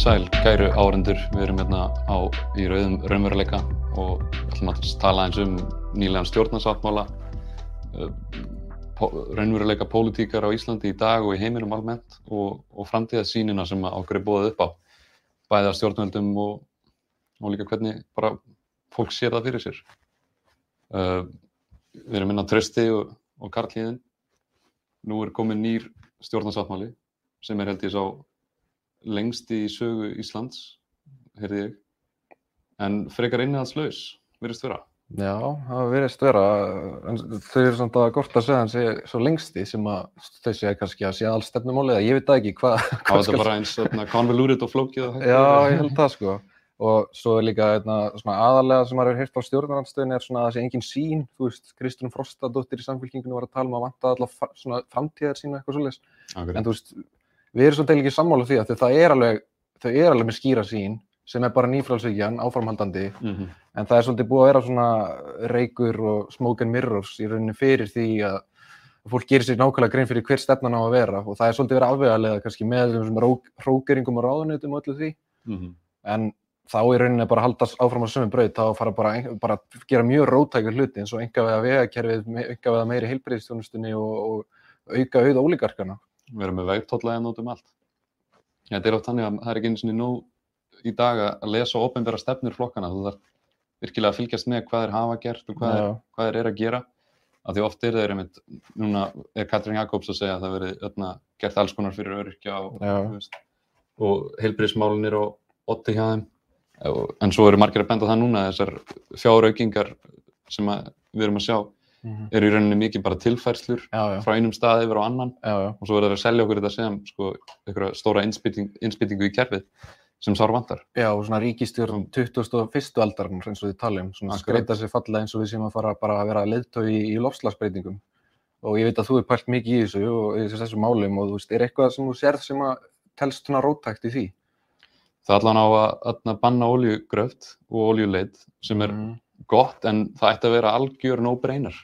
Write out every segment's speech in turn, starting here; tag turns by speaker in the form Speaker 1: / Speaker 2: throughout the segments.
Speaker 1: Komið sæl, kæru árendur. Við erum hérna á, í rauðum raunveruleika og ætlum að tala eins um nýlegan stjórnarsáttmála, uh, raunveruleika pólitíkar á Íslandi í dag og í heiminum almennt og, og framtíðarsýnina sem okkur er búið upp á, bæða stjórnvöldum og, og líka hvernig bara fólk sér það fyrir sér. Uh, við erum á Trösti og, og Karlíðin. Nú er komið nýr stjórnarsáttmáli sem er held ég sá lengst í sögu Íslands, heyrði ég, en frekar innihaldslaus, verðist vera.
Speaker 2: Já, það verðist vera, en þau eru samt að gort að segja hans er svo lengsti sem að þau segja kannski að sé alls stefnumáli eða ég veit ekki hvað.
Speaker 1: Það var þetta bara eins konvolúrið og flókið.
Speaker 2: Já, ég held það sko. Og svo er líka eitna, aðalega sem maður hefur heyrt á stjórnarandstöðin er svona að það sé engin sín, þú veist, Kristján Frostadóttir í samfélkingunum var að tala um að vanta allar framtíðar sína eitthvað svolítið. En þú veist, við erum svolítið ekki sammála því að það er alveg, þau er alveg með skýra sín sem er bara nýfrálsvíkjan, áframhaldandi. Mm -hmm. en það er svolítið búið að vera svona reykur og smoke and mirrors í rauninni fyrir því að fólk gerir sér nákvæmlega grein fyrir hver stefnan á að vera. Og það er svolítið verið afvegalega kannski með hrókeringum og ráðunitum og öllu því. Mm -hmm. en þá í rauninni bara haldast áfram á sömum bröð þá fara bara, bara gera mjög rótækja hluti eins og enga veða vegakerfið, enga veða meiri heilbreyðstjónustunni og, og auka ólíkarkana
Speaker 1: við erum með vegtóllaðið nótum allt. Þetta er oft þannig að það er ekki eins og nú í dag að lesa og ofenbæra stefnur flokkana. Þú þarf virkilega að fylgjast með hvað er hafa gert og hvað er, hvað er, er að gera. Af því oft er það einmitt, núna er Katrín Jakobs að segja að það verið öllna, gert alls konar fyrir öryrkja og, og heilbríðismálinir og otti hjá þeim. En svo eru margir að benda það núna þessar fjáraukingar sem við erum að sjá mm -hmm. eru í rauninni mikið bara tilfærslur já, já. frá einum stað yfir á annan já, og svo verður það að selja okkur þetta sem sko, einhverja stóra innspýtingu í kerfið sem sár vantar.
Speaker 2: Já, og svona ríkistjórn 2001. aldarinn eins og þið talum, svona skreita sér falla eins og við séum að fara bara að vera leðtögi í, í lofslagsbreytingum og ég veit að þú er pælt mikið í þessu og í þessu málum og þú veist, er eitthvað sem þú sérð sem að telst svona rótækt í því?
Speaker 1: Það er allan á að, að banna oljugröft og oljuleit sem er mm. gott en það ætti að vera algjör no-brainer.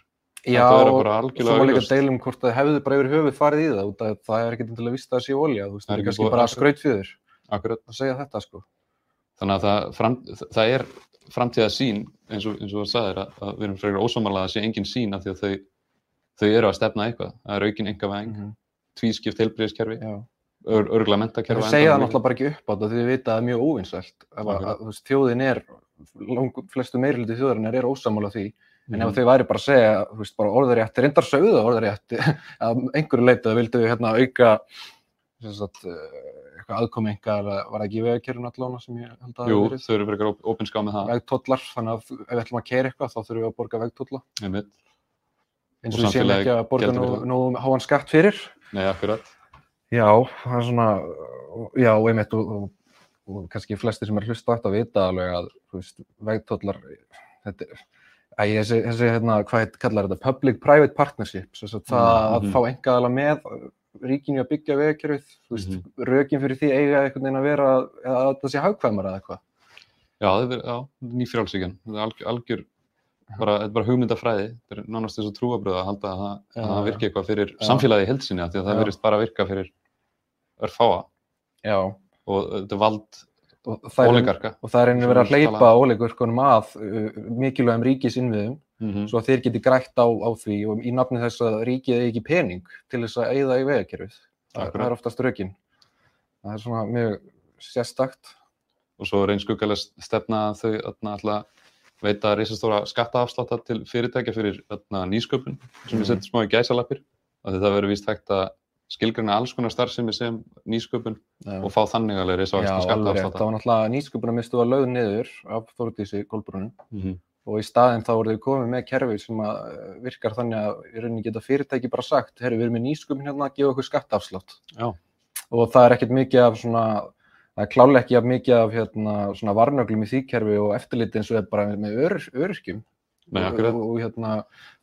Speaker 2: Já, svo var líka deilum hvort það hefði bara yfir höfuð farið í það, það, það er ekkert til að vista sé olja, þú veist, það er kannski bara skrautfjöður að segja þetta sko.
Speaker 1: Þannig að það, fram, það er framtíða sín, eins og, eins og það sagðir, að, að við erum frekar ósámála að sé engin sín af því að þau, þau eru að stefna eitthvað, það er aukinn enga veng, mm -hmm. tvískipt heilbríðiskerfi, ör, örgla mentakerfi.
Speaker 2: Það segja það náttúrulega bara ekki upp á þetta því við vita að það er mjög óvinsvælt, að þjóðin er, flestu meirliti þjóðarinnar er ósámála því En ef þau væri bara að segja, þú veist, bara orðarétt, reyndar sögðu orðarétt, að einhverju leitað vildu hérna auka, sagt, eh, eitthvað aðkomi einhver, var það ekki vegakerfin allavega sem ég held að?
Speaker 1: Jú, þau eru verið opinskáð með það.
Speaker 2: Vegtóllar, þannig að ef við ætlum að kera eitthvað þá þurfum við að borga vegtólla.
Speaker 1: Einmitt.
Speaker 2: Eins og við séum ekki að borga nú, nú háan skatt fyrir.
Speaker 1: Nei, akkurat.
Speaker 2: Já, það er svona, já, einmitt og, og, og kannski flestir sem er hlusta átt að vita alveg að, þú veist, vegtóllar, þetta er Æ, þessi, þessi hérna, hvað kallar þetta, public-private partnerships, þess að það mm. -hmm. að fá engaðala með ríkinu að byggja vegakerfið, þú veist, mm -hmm. rökin fyrir því eiga einhvern veginn að vera að það sé hagkvæmara eða eitthvað.
Speaker 1: Já, það er nýfrálsíkjan, það er algjör, algjör bara, þetta er bara hugmyndafræði, þetta er nánast þess að trúabröða að halda að það, að það virki eitthvað fyrir ja. samfélagi í heilsinni, því að það verist bara að virka fyrir örfáa. Og þetta vald
Speaker 2: og það er, og það er einnig verið að hleypa óleikurkonum að uh, mikilvægum ríkisinnviðum. Mm -hmm. svo að þeir geti grætt á, á því og í nafni þess að ríkið eigi ekki pening til þess að eigða í vegakerfið. Það, það er oftast rökin. Það er svona mjög sérstakt.
Speaker 1: Og svo er einn skuggalega stefna að þau alltaf veita reysastóra skattaafsláta til fyrirtækja fyrir nýsköpun sem mm. við setjum smá í gæsalapir að þetta verður vist hægt að skilgruna alls konar starfsemi sem nýsköpun ja. og fá þannig alveg reysa
Speaker 2: á skattaafsláta. Það var náttúrulega nýsköpunarmistu að lögð niður af Þórdísi Kolbrunum mm -hmm. og í staðinn þá voruð við komið með kerfi sem eh, virkar þannig að í rauninni geta fyrirtæki bara sagt, herru við erum með nýsköpun hérna að gefa okkur skattaafslátt Já. og það er ekkert mikið af svona, það er klálega ekki af mikið af hérna svona varnöglum í því kerfi og eftirliti eins og er bara með ör, öryrkjum
Speaker 1: Nei,
Speaker 2: og, og hérna,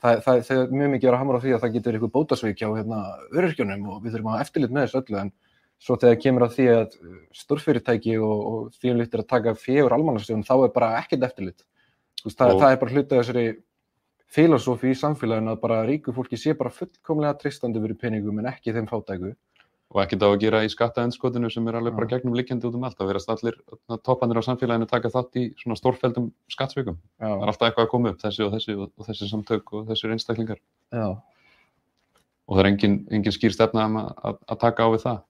Speaker 2: það, það, það er mjög mikið að hamra á því að það getur eitthvað bótasveikja á hérna, öryrkjunum og við þurfum að eftirlit með þessu öllu en svo þegar kemur að því að stórfyrirtæki og, og því um lítir að taka fjögur almannarsjónum þá er bara ekkert eftirlit. Veist, það, það er bara hluta þessari filosofi í samfélaginu að bara ríku fólki sé bara fullkomlega tristandi verið peningum en ekki þeim fátæku.
Speaker 1: Og ekkert á að gera í skattaendskotinu sem er alveg bara
Speaker 2: Já.
Speaker 1: gegnum líkjandi út um allt. Það verðast allir toppanir á samfélaginu taka þátt í svona stórfældum skattsvikum. Það er
Speaker 2: já,
Speaker 1: alltaf eitthvað að koma upp, þessi og þessi og, og þessi samtök og þessir einstaklingar.
Speaker 2: já.
Speaker 1: Og það er engin, engin skýr stefna um að, að, að taka á við það.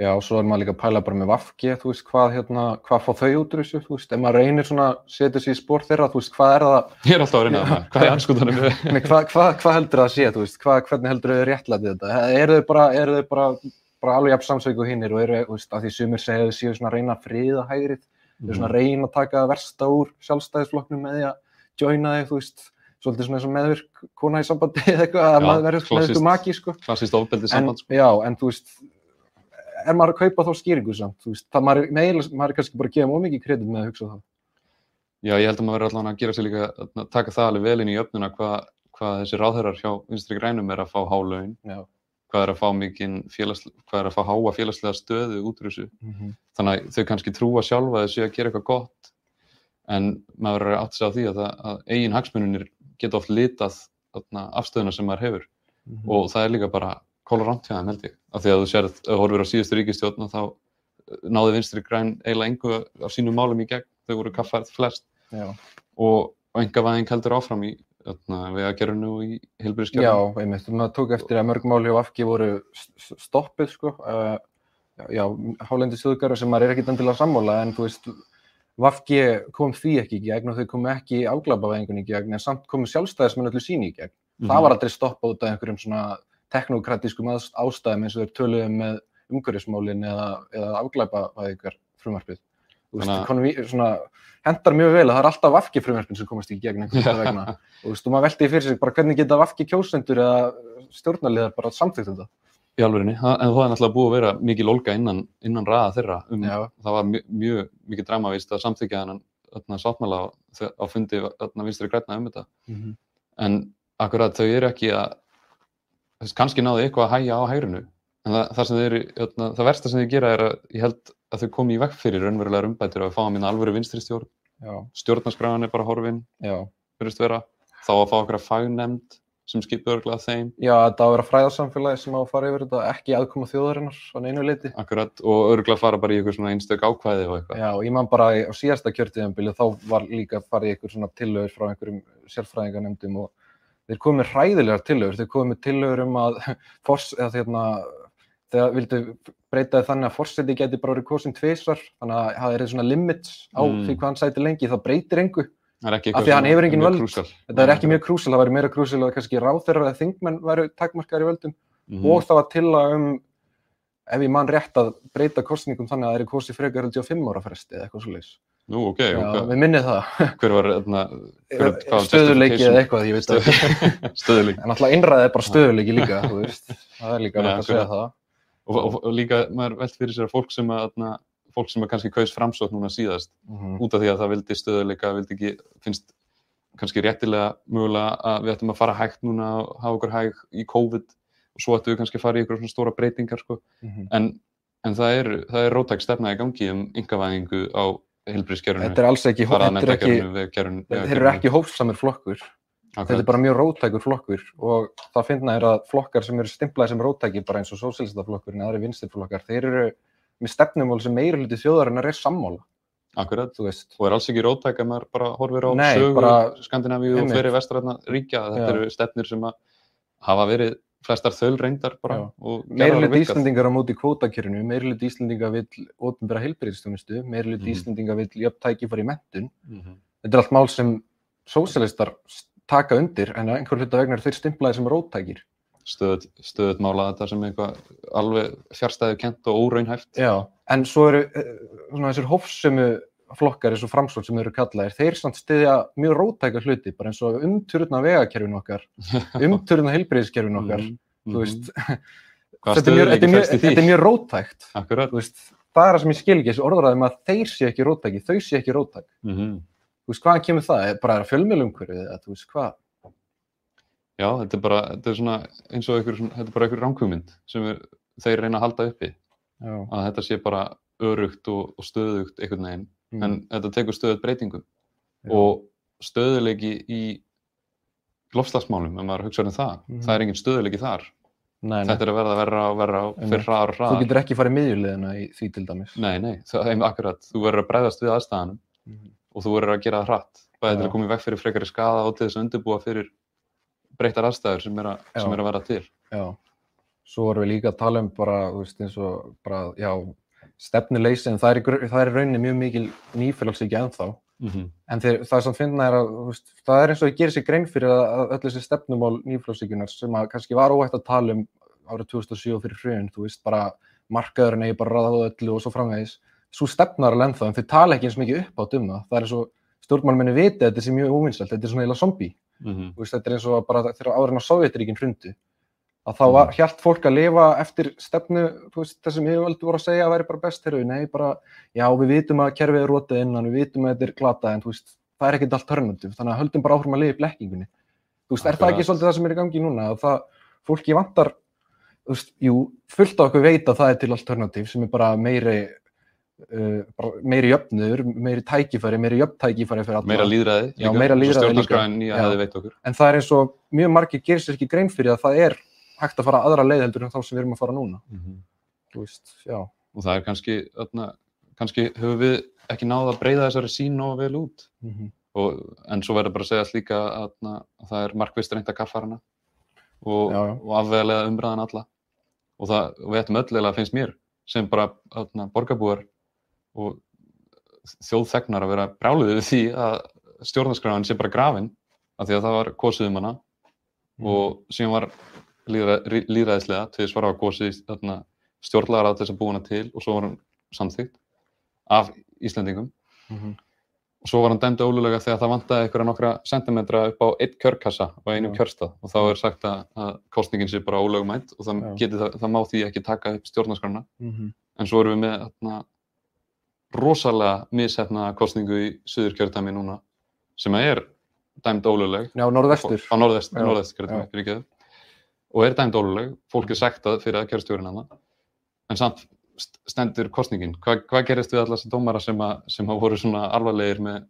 Speaker 2: Já, og svo er maður líka að pæla bara með Vafki, þú veist, hvað, hérna, hvað fá þau út úr þessu, þú veist, ef maður reynir svona setja sér í spór þeirra, þú veist, hvað er það,
Speaker 1: Ég er alltaf að reyna það. Hvað er anskotanum við?
Speaker 2: nei, hvað, hvað, hvað heldur það að sé, þú veist, hvað, hvernig heldur þau réttlætið þetta, eru þau bara, bara, bara alveg jafn samsveik og hinnir og eru, þú veist, að því sumir segja þau séu svona að reyna að friða hægrið, þau eru svona að reyna að taka versta úr sjálfstæðisflokknum með því að joina þig, þú veist, svolítið svona eins og meðvirk kona í sambandi eða eitthvað, að maður verður með eitthvað maki, sko.
Speaker 1: Klassíst ofbeldi
Speaker 2: en,
Speaker 1: samband, sko.
Speaker 2: já, en þú veist er maður að kaupa þá skýringu samt þú veist, það maður, með, maður er kannski bara að gefa mjög mikið kredit með að hugsa það
Speaker 1: Já, ég held að maður verður allavega að gera sér líka að taka það alveg vel inn í öfnuna hvað, hvað þessi ráðherrar hjá vinstri grænum er að fá hálaun,
Speaker 2: já,
Speaker 1: hvað er að fá mikinn félags, hvað er að fá háa félagslega stöðu út úr þessu.
Speaker 2: mm
Speaker 1: Þannig að þau kannski trúa sjálfa þessu að gera eitthvað gott en maður er að segja á því að, það, að eigin hagsmununir geta oft litað afstöðuna sem maður hefur
Speaker 2: Mhm.
Speaker 1: og það er líka bara hjá þeim held ég. Af því að þú sérð, ef þú horfir á síðustu ríkistjórn og þá eh, náði vinstri græn eiginlega engu á sínum málum í gegn, þau voru kaffært flest
Speaker 2: já,
Speaker 1: og, og engavæðing heldur áfram í vegagerðinu og í
Speaker 2: já,
Speaker 1: heilbyrðiskerfinu.
Speaker 2: einmitt, maður tók eftir að mörg mál hjá Afki voru s- s- stoppuð sko, uh, já, hálendi stöðugarður sem maður er ekkit endilega sammála en þú veist, Vafki kom því ekki í gegn og þau komu ekki afglapavæðingun í gegn en samt komu sjálfstæðismenn öllu síni í gegn það var aldrei stoppað út af einhverjum svona teknokratískum ást- ástæðum eins og þeir töluðu með umhverfismálin eða, eða afglæpavæðingar frumarpið. Hendar mjög vel að það er alltaf vafki frumvarpin sem komast í gegn einhvern vegna. og þú veist, og maður velti því fyrir sig bara hvernig geta vafki kjósendur eða stjórnarliðar bara samþykkt þetta.
Speaker 1: Í alvörinni, það- en það er náttúrulega búið að vera mikil olga innan, innan raða þeirra. Um, það var mjög, mjög mikið dramavist að samþykja þennan sáttmála á, á fundi þarna vinstri græna um þetta. En akkurat þau eru ekki að, kannski náðu eitthvað að hæja á hægrinu. Það, það, eru, þarna, það versta sem þau gera er að ég held að þau komi í vekk fyrir raunverulegar umbætur og að fá að minna alvöru vinstri stjórn.
Speaker 2: Já,
Speaker 1: Stjórnarskráin er bara horfin, verðist vera. Þá að fá okkur að fagnemnd sem skipur örglega þeim.
Speaker 2: Já, þetta á að vera fræðarsamfélagi sem á að fara yfir þetta, ekki aðkoma þjóðarinnar á neinu leiti.
Speaker 1: Akkurat, og örgulega fara bara í eitthvað svona einstök ákvæði og eitthvað.
Speaker 2: Já, og ég man bara á síðasta kjörtíðanbili þá var líka farið í eitthvað svona tillögur frá einhverjum sérfræðingarnemndum og þeir komið með hræðilegar tillögur, þeir komið tillögur um að fors, eða þérna, þegar vildu breyta því þannig að fórseti geti bara verið kosin tvisvar, þannig að það er svona limits á
Speaker 1: Mm.
Speaker 2: því hvað hann sæti lengi, það breytir engu.
Speaker 1: Er
Speaker 2: Af því að hann hefur engin völd.
Speaker 1: krúsal.
Speaker 2: Þetta er ekki mjög krúsil, það væri meira krúsil að kannski ráþeirra eða þingmenn væru takmarkaðar í völdum
Speaker 1: Mhm.
Speaker 2: og það var tillaga um ef ég man rétt að breyta kostningum þannig að það er kosið frekar held ég á fimm ára fresti eða eitthvað svo leis.
Speaker 1: Nú, ok,
Speaker 2: Já,
Speaker 1: ok.
Speaker 2: við minnið það.
Speaker 1: Hver var, þarna, hver, hvað var
Speaker 2: stöðuleiki eða eitthvað, ég veit það.
Speaker 1: Stöðu- Stöðuleiki.
Speaker 2: En alltaf innræðið er bara stöðuleiki líka, þú veist. Það er líka
Speaker 1: Já,
Speaker 2: nátt að segja það.
Speaker 1: Og, og, og líka, maður velt fyrir sér að fólk sem að, þarna, fólk sem að kannski kaus framsótt núna síðast,
Speaker 2: Mhm.
Speaker 1: út af því að það vildi stöðuleika, vildi ekki, finnst kannski réttilega mögulega að við ættum að fara hægt núna og hafa okkur hæg í COVID og svo ættum við kannski að fara í ykkur svona stóra breytingar, sko.
Speaker 2: Mhm.
Speaker 1: En, en það er, það er rótæk stefna í gangi um yngavæðingu á heilbríðskerfinu.
Speaker 2: Þetta er alls ekki, þetta er ekki, þeir eru ekki hófsamir flokkur. Þetta er bara mjög róttækur flokkur og það finna er að flokkar sem eru stimplaði sem róttækir bara eins og sósélistaflokkurinn eða aðri vinstirflokkar, þeir eru með stefnumál sem meira hluti þjóðarinnar er sammála,
Speaker 1: Akkurat.
Speaker 2: þú veist.
Speaker 1: og er alls ekki róttæk að maður bara horfir á
Speaker 2: Nei,
Speaker 1: sögu
Speaker 2: bara-
Speaker 1: Skandinavíu og
Speaker 2: einmitt.
Speaker 1: fleiri vestræðna ríkja þetta
Speaker 2: Já.
Speaker 1: eru stefnir sem hafa verið flestar bara gerðar og
Speaker 2: hluti
Speaker 1: virkað.
Speaker 2: Íslandingar á móti kvótakjörinu, meiri hluti Íslandinga vill ópenbæra heilbreyðstjónustu, meiri hluti
Speaker 1: Mhm.
Speaker 2: Íslandinga vill jöfn tækifæri í mentun.
Speaker 1: Mhm.
Speaker 2: Þetta er allt mál sem sósjálistar taka undir en að einhver hluta vegna er þeir stimplaði sem róttækir.
Speaker 1: stöðut, stöðut mála þetta sem eitthvað alveg fjárstæðu kent og óraunhæft
Speaker 2: Já, en svo eru eh, svona þessir hófsömu flokkar eins og framsótt sem eru kallaðir, þeir samt stiðja mjög róttæka hluti, bara eins og umturna vegakerfin okkar, umturna heilbreyðiskerfin okkar,
Speaker 1: Mhm.
Speaker 2: þú
Speaker 1: Mhm.
Speaker 2: veist, þetta er mjög, þetta er mjög, þetta er mjög róttækt,
Speaker 1: akkurat
Speaker 2: þú veist, það er það sem ég skil ekki, þessi orðræðum að þeir sé ekki róttæki, þau sé ekki róttæk,
Speaker 1: Mhm.
Speaker 2: Þú veist, hvaðan kemur það, Er bara fjölmjölumhverfið, eða þú veist, hvað,
Speaker 1: já, þetta er bara þetta er svona eins og einhver, þetta er bara einhver ránkugmynd sem er, þeir reyna að halda uppi
Speaker 2: já,
Speaker 1: að þetta sé bara örugt og, og stöðugt einhvern veginn
Speaker 2: mm,
Speaker 1: en þetta tekur stöðut breytingum
Speaker 2: já,
Speaker 1: og stöðuleiki í lofslagsmálum, ef maður hugsa um það,
Speaker 2: Mhm.
Speaker 1: það er engin stöðuleiki þar
Speaker 2: nei, nei.
Speaker 1: þetta er að verða verra og verra og
Speaker 2: Einmitt.
Speaker 1: fyrir hraðar og
Speaker 2: Þú
Speaker 1: hraðar.
Speaker 2: getur ekki farið miðjulegina í því til dæmis.
Speaker 1: Nei, nei, það er akkurat, þú verður að bregðast við aðstæðanum
Speaker 2: Mhm.
Speaker 1: Og þú verður að gera það hratt, bæði til að koma í veg fyrir frekari skada og til þess að undirbúa fyrir breyttar aðstæður sem er að, sem er að vera til.
Speaker 2: Já, svo erum við líka að tala um bara, þú veist, eins og bara, já, stefnuleysi, en það er, það er rauninni mjög mikil nýfélagsíkja ennþá.
Speaker 1: Mm
Speaker 2: En þeir, það sem finna er að, þú veist, það er eins og að gera sér grein fyrir að, öll þessi stefnumál nýfélagsíkjunar sem að kannski var óætt að tala um árið 2007 fyrir hrjön, þú veist, bara markaðurinn eigi bara ráða öllu og svo framvegis. Svo stefnar alveg ennþá, en þeir tala ekki eins mikið upp átt um það. Er eins og stjórnmálmenni viti að þetta sé mjög óvinnselt, þetta er svona eila zombie.
Speaker 1: -hmm.
Speaker 2: Þú veist, þetta er eins og bara þegar árin á Sovjetríkin hrundu að þá var, hjælt fólk að lifa eftir stefnu, veist, þessum yfirvöldu voru að segja að væri bara best hér nei, bara, já, við vitum að kerfið er rotið innan, við vitum að þetta er glata, en veist, það er ekkert alternativ, þannig að höldum bara áfram að lifa í blekkingunni. Þú veist, er það ekki svolítið það sem er í gangi núna, að það, fólki vantar, þú veist, jú, fullt af okkur veit að það er til alternativ sem er bara meiri, uh, meiri jöfnur, meiri tækifæri, meiri jöfntækifæri fyrir alla.
Speaker 1: Meira líðræði
Speaker 2: Já, meira lýðræði líka. En það er eins og mjög margir gerir sér ekki grein fyrir að það er hægt að fara aðra leið heldur en þá sem við erum að fara núna þú veist, já,
Speaker 1: Og það er kannski, öðna, kannski höfum við ekki náða að breyða þessari sín nógu vel út. Og, en svo verður bara að segja líka að, að það er markvist reynda kaffarana og,
Speaker 2: Já, já.
Speaker 1: og afvegalega umræðan alla. Og það, og við ættum öll eiginlega finnst mér sem bara borgarbúar og þjóðþegnar að vera brjáluðið við því að stjórnarskráin sé bara grafin af því að það var kosið um hana og síðan var líðra, líðræðislega til þess var að kosið stjórnlagar að þess að búa hana til og svo var hann samþýtt af Íslendingum
Speaker 2: Mhm.
Speaker 1: og svo var hann dæmd ólulega þegar það vantaði einhverja nokkra sentimetra upp á eitt kjörkassa á einum
Speaker 2: Já.
Speaker 1: kjörstað og þá er sagt að, að kostningin sé bara ólögumætt og það,
Speaker 2: Já.
Speaker 1: geti, það, það má því ekki taka upp stjórnarskrána
Speaker 2: Mhm.
Speaker 1: en svo erum við með rosalega mishefna kostningu í Suður kjördæmi núna sem er dæmd óluleg
Speaker 2: já, norðvestur.
Speaker 1: Á norðvest,
Speaker 2: Já,
Speaker 1: norðvest kjördæmi,
Speaker 2: já.
Speaker 1: fyrirgeðu og er dæmd óluleg, fólk er sektað fyrir að kjörstjórinn hana. En samt st- stendur kostningin Hva, hvað gerist við allar þessi dómara sem, að, sem að voru svona alvarlegir með,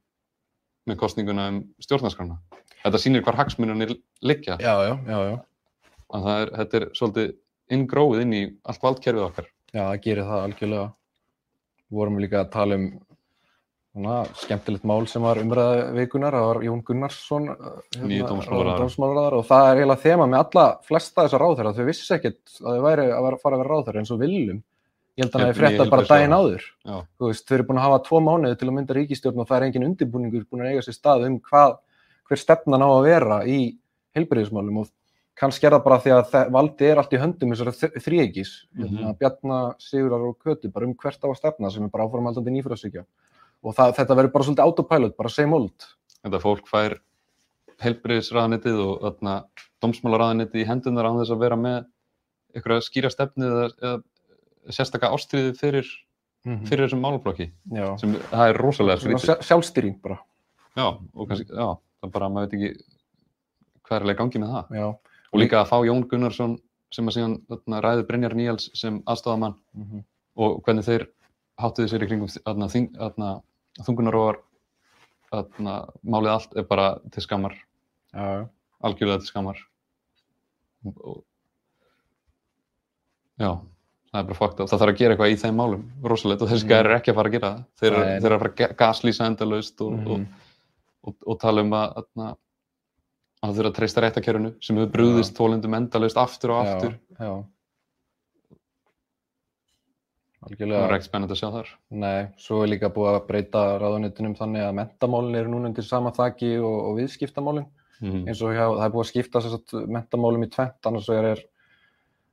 Speaker 1: með kostninguna um stjórnarskrána? Þetta sýnir hvar hagsmununir liggja.
Speaker 2: Já, já, já,
Speaker 1: er, þetta er svolítið inngróið inn í allt valdkerfið okkar.
Speaker 2: Já, það gerir það algjörlega vorum við líka að tala um svona, skemmtilegt mál sem var umræða vikunar, það var Jón Gunnarsson
Speaker 1: Nýi dómsmálaráðherra.
Speaker 2: dómsmálaráðherra og það er eiginlega þema með alla flesta þessar ráðherra, þau vissi ekkert að þau væri að fara að vera ráðherra eins og viljum ég held að
Speaker 1: Hérna
Speaker 2: hefði fréttað
Speaker 1: í
Speaker 2: bara daginn áður. Veist, þau eru búin að hafa tvo mánuði til að mynda ríkistjórn og það er engin undirbúningur búin að eiga sér stað um hvað, hver stefnan á að vera í heilbyrðismálum og kannski er það bara því að valdi er allt í höndum þessara þrýegis, mm
Speaker 1: Mhm.
Speaker 2: -hmm. Bjarna, Sigurar og Kötu, bara um hvert á að stefna sem er bara áframhaldandi nýfrásíkja og það, þetta verður bara svolítið autopilot, bara same old
Speaker 1: þetta fólk fær heilbriðisraðanitið og þarna dómsmálaráðanitið í hendunar án þess að vera með einhverja skýra stefni eða, eða sérstaka ástriði fyrir, fyrir þessum málaflokki
Speaker 2: Já,
Speaker 1: sem það er rosalega skrítið.
Speaker 2: sjálf- sjálfstýring bara
Speaker 1: Já, og kannski, já, það bara, maður veit ekki hvað er alveg í gangi með það.
Speaker 2: Já,
Speaker 1: Og líka að fá Jón Gunnarsson sem að síðan þarna, ræði Brynjar Níals sem aðstofamann
Speaker 2: mm
Speaker 1: og hvernig þeir háttuðu sér í kringum þarna, málið allt er bara til skammar.
Speaker 2: Já.
Speaker 1: algjörlega til skammar. Og, já, það er bara fakt það þarf að gera eitthvað í þeim málum, rosalegt. Og þessi
Speaker 2: Mhm.
Speaker 1: gæri er ekki að fara að gera það. Þeir, eru- að fara að ga- gaslýsa endalaust og,
Speaker 2: Mhm.
Speaker 1: og, og, og tala um að, að, eru að treysta réttakerfinu sem hefur brúðist þólendum endalaust aftur og aftur.
Speaker 2: Já, já.
Speaker 1: það er
Speaker 2: Algjörlega,
Speaker 1: ekki spennandi að sjá þar.
Speaker 2: Nei, svo er líka búið að breyta ráðunitunum þannig að mentamálin eru núna undir sama þaki og, og viðskiptamálin.
Speaker 1: Mm.
Speaker 2: eins og hjá, það er búið að skipta sagt, mentamálum í tvent, annars vegar er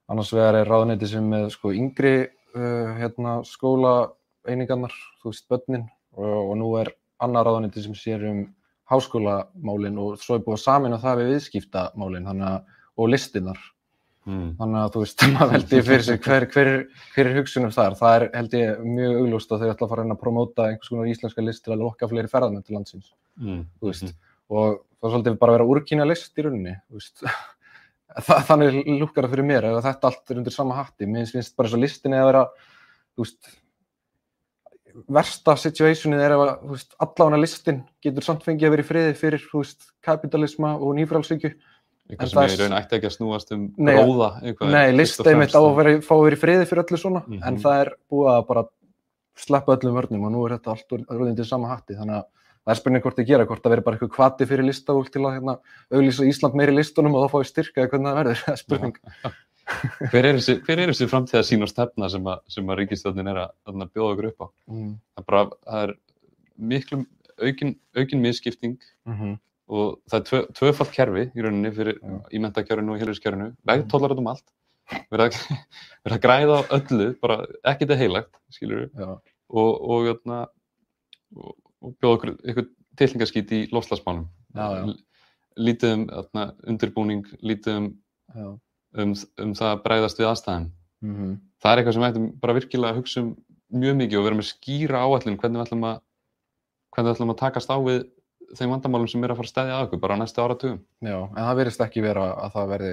Speaker 2: annars vegar er ráðuniti sem með sko yngri uh, hérna, skóla einingarnar, þú veist, börnin. Og, og nú er annar ráðuniti sem sér um háskólamálin og svo er búið að samina það við viðskiptamálin þannig að, og listinnar
Speaker 1: Mm.
Speaker 2: þannig að þú veist, maður veldi fyrir sig hver, hver, hver er hugsunum þar. Það er held ég mjög augljóst að þau ætla að fara að reyna að promóta einhvers konar íslenska list til að lokka fleiri ferðarmenn til landsins
Speaker 1: Mm.
Speaker 2: veist, og það er svolítið bara að vera úrkynja list í rauninni þannig lukkar það fyrir mér ef þetta allt er undir sama hatti. Mér finnst bara svo listinni að vera þú veist versta situationið er að allána listin getur samt fengið að vera í friði fyrir veist, kapitalisma og nýfrálsvíkju
Speaker 1: eitthvað sem ég í raun ætti ekki að snúast um
Speaker 2: Nei,
Speaker 1: eitthvað,
Speaker 2: Nei,
Speaker 1: fyrst
Speaker 2: list
Speaker 1: og
Speaker 2: einmitt á að vera, fá að vera í friði fyrir öllu svona,
Speaker 1: Mhm.
Speaker 2: en það er búið að bara sleppa öllum vörnum og nú er þetta allt orðin til sama hatti, þannig að það er spurning hvort þið gera, hvort það verður bara eitthvað kvati fyrir listafólk til að hérna, auglýsa Ísland meiri listunum og þá fáið styrka eða hvernig það verður, það er spurning.
Speaker 1: hver er þessi, þessi framtíða sín og stefna sem að, að ríkistjóðnin er að, að bjóða okkur upp á?
Speaker 2: Mm.
Speaker 1: það er bara, það er miklu aukin, aukin misskipting
Speaker 2: Mm
Speaker 1: og það er tvö, tvöfalt kerfi í rauninni fyrir
Speaker 2: Já.
Speaker 1: í mentakjörinu og heluriskjörinu vegtóllar út um allt. Verða að, græða á öllu bara ekkert er heilagt og, og, jötna, og, og bjóða okkur eitthvað tilhengaskít í lofslagsmálum lítið um undirbúning lítið um. Um, um það að bræðast við aðstæðum.
Speaker 2: Mm
Speaker 1: það er eitthvað sem við ættum bara virkilega að hugsa um mjög mikið og vera með skýra áallin hvernig við ætlum að hvernig við ætlum að takast á við þeim vandamálum sem er að fara að stæðja að okkur bara á næstu áratugum.
Speaker 2: Já, en það verðist ekki vera að það verði,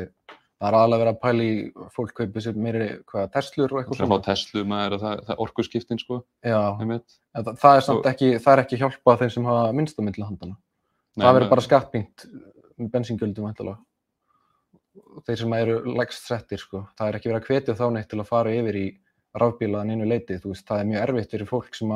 Speaker 2: það er verið að pæla í fólk kaupið sér meiri, hvað, Teslur og eitthvað
Speaker 1: Það er að Tesla maður það, það orkuskiptin sko,
Speaker 2: Já, það, það er samt ekki, það er ekki hjálpa þeim sem hafa minnst á milli handana.
Speaker 1: Nei,
Speaker 2: það verður bara skattbyngt með bensíngjöldum væntalega. Þeir sem eru lægst settir, sko. Það er ekki verið að hvetja þá neitt til að fara yfir í rafbílaðan einu leiti. Veist, það er mjög erfitt fyrir fólk sem